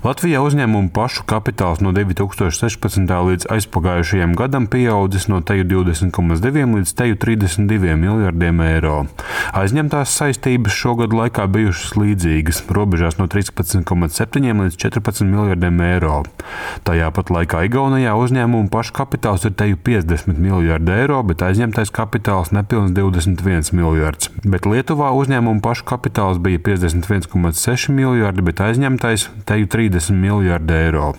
Latvijā uzņēmumu pašu kapitāls no 2016. līdz aizpagājušajam gadam pieaudzis no teju 20,2 līdz teju 32 miljardiem eiro. Aizņemtās saistības šogad laikā bijušas līdzīgas, robežās no 13,7 līdz 14 miljardiem eiro. Tajā pat laikā Igaunijā uzņēmumu pašu kapitāls ir teju 50 miljardi eiro, bet aizņemtais kapitāls nepilns 21 miljards. Bet Lietuvā uzņēmumu pašu kapitāls bija 51,6 miljardi, bet aizņemtais teju 30 miljardi eiro.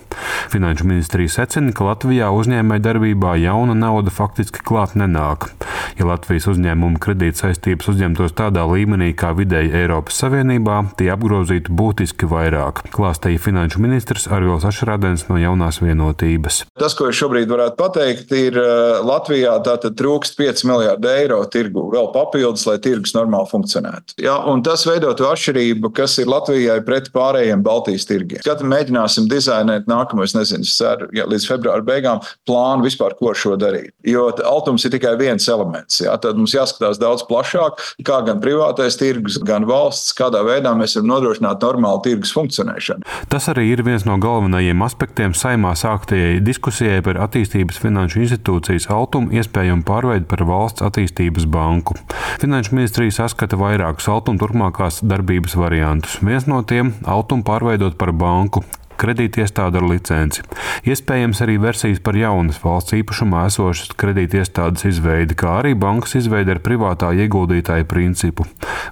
Finanšu ministrija secina, ka Latvijā uzņēmēja darbībā jauna nauda faktiski klāt nenāk. Ja Latvijas uzņēmuma kredīt saistības uzņemtos tādā līmenī kā vidēji Eiropas Savienībā, tie apgrozītu būtiski vairāk, klāstīja finanšu ministrs Arvils Ašrādens no jaunās vienotības. Tas, ko es šobrīd varētu pateikt, ir Latvijā tātad trūkst 5 miljārdu eiro tirgu vēl papildus, lai tirgus normāli funkcionētu. Ja, tas veido to atšķirību, kas ir Latvijai pret pārējiem Baltijas tirgiem. Kad mēģināsim dizainēt nākamos, nezinu, ceru, ja, līdz februāra beigām plānu vispār, ko šo darīt. Jo altums ir tikai viens elements. Ja, tad mums jāskatās daudz plašāk, kā gan privātais tirgus, gan valsts, kādā veidā mēs varam nodrošināt normālu tirgus funkcionēšanu. Tas arī ir viens no galvenajiem aspektiem saimā sāktajai diskusijai par attīstības finanšu institūcijas altumu iespējamu pārveidu par valsts attīstības banku. Finanšu ministrija saskata vairākus altuma turpmākās darbības variantus. Viens no tiem - altumu pārveidot par banku, kredītiestāde ar licenci. Iespējams arī versijas par jaunas valsts īpašumā esošas kredītiestādes izveidi, kā arī bankas izveidi ar privātā ieguldītāja principu.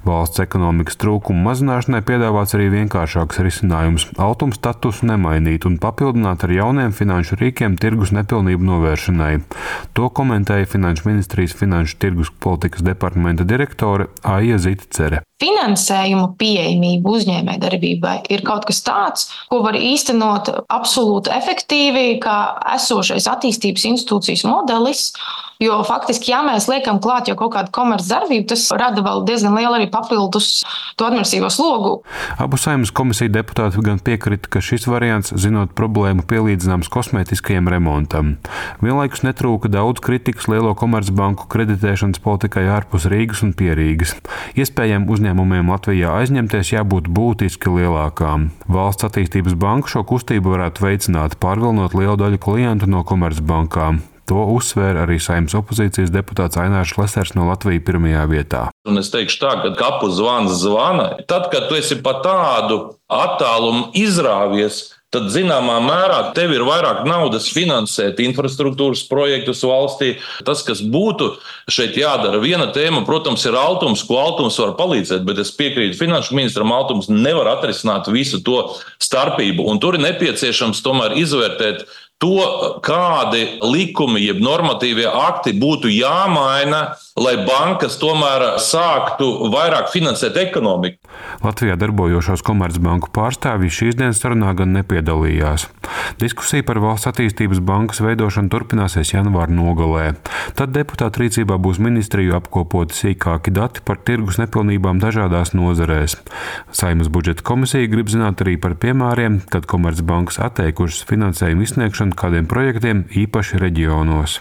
Valsts ekonomikas trūkumu mazināšanai piedāvāts arī vienkāršāks risinājums - altuma statusu nemainīt un papildināt ar jauniem finanšu rīkiem tirgus nepilnību novēršanai. To komentēja Finanšu ministrijas finanšu tirgus politikas departamenta direktore Aija Zitcere. Finansējumu pieejamība uzņēmējdarbībai ir kaut kas tāds, ko var īstenot absolūti efektīvi, kā esošais attīstības institūcijas modelis. Jo faktiski, ja mēs liekam klāt jau kaut kādu komercdarbību, tas rada vēl diezgan lielu arī papildus to administratīvo slogu. Abu saimnes komisiju deputāti gan piekrita, ka šis variants, zinot problēmu, pielīdzināms kosmētiskajam remontam. Vienlaikus netrūka daudz kritikas lielo komercbanku kreditēšanas politikai ārpus Rīgas un Pierīgas. Iespējām uzņēmumiem Latvijā aizņemties jābūt būtiski lielākām. Valsts attīstības banka šo kustību varētu veicināt, pārvilnot lielu daļu klientu no komercbankām. To uzsvēra arī saimnes opozīcijas deputāts Ainārs Lesers no Latvijas pirmajā vietā. Un es teikšu tā, ka kapu zvans zvana. Tad, kad tu esi pa tādu attālumu izrāvies, tad zināmā mērā tev ir vairāk naudas finansēt infrastruktūras projektus valstī. Tas, kas būtu šeit jādara, viena tēma, protams, ir altums, ko altums var palīdzēt, bet es piekrītu finanšu ministram, altums nevar atrisināt visu to starpību. Un tur ir nepieciešams tomēr izvērtēt to, kādi likumi, jeb normatīvie akti būtu jāmaina, lai bankas tomēr sāktu vairāk finansēt ekonomiku. Latvijā darbojošos komercbanku pārstāvji šīs dienas sarunā gan nepiedalījās. Diskusija par valsts attīstības bankas veidošanu turpināsies janvāra nogalē. Tad deputātu rīcībā būs ministriju apkopoti sīkāki dati par tirgus nepilnībām dažādās nozarēs. Saimas budžeta komisija grib zināt arī par piemēriem, kad komercbankas atteikušas finansējumu izsniegšanu kādiem projektiem īpaši reģionos.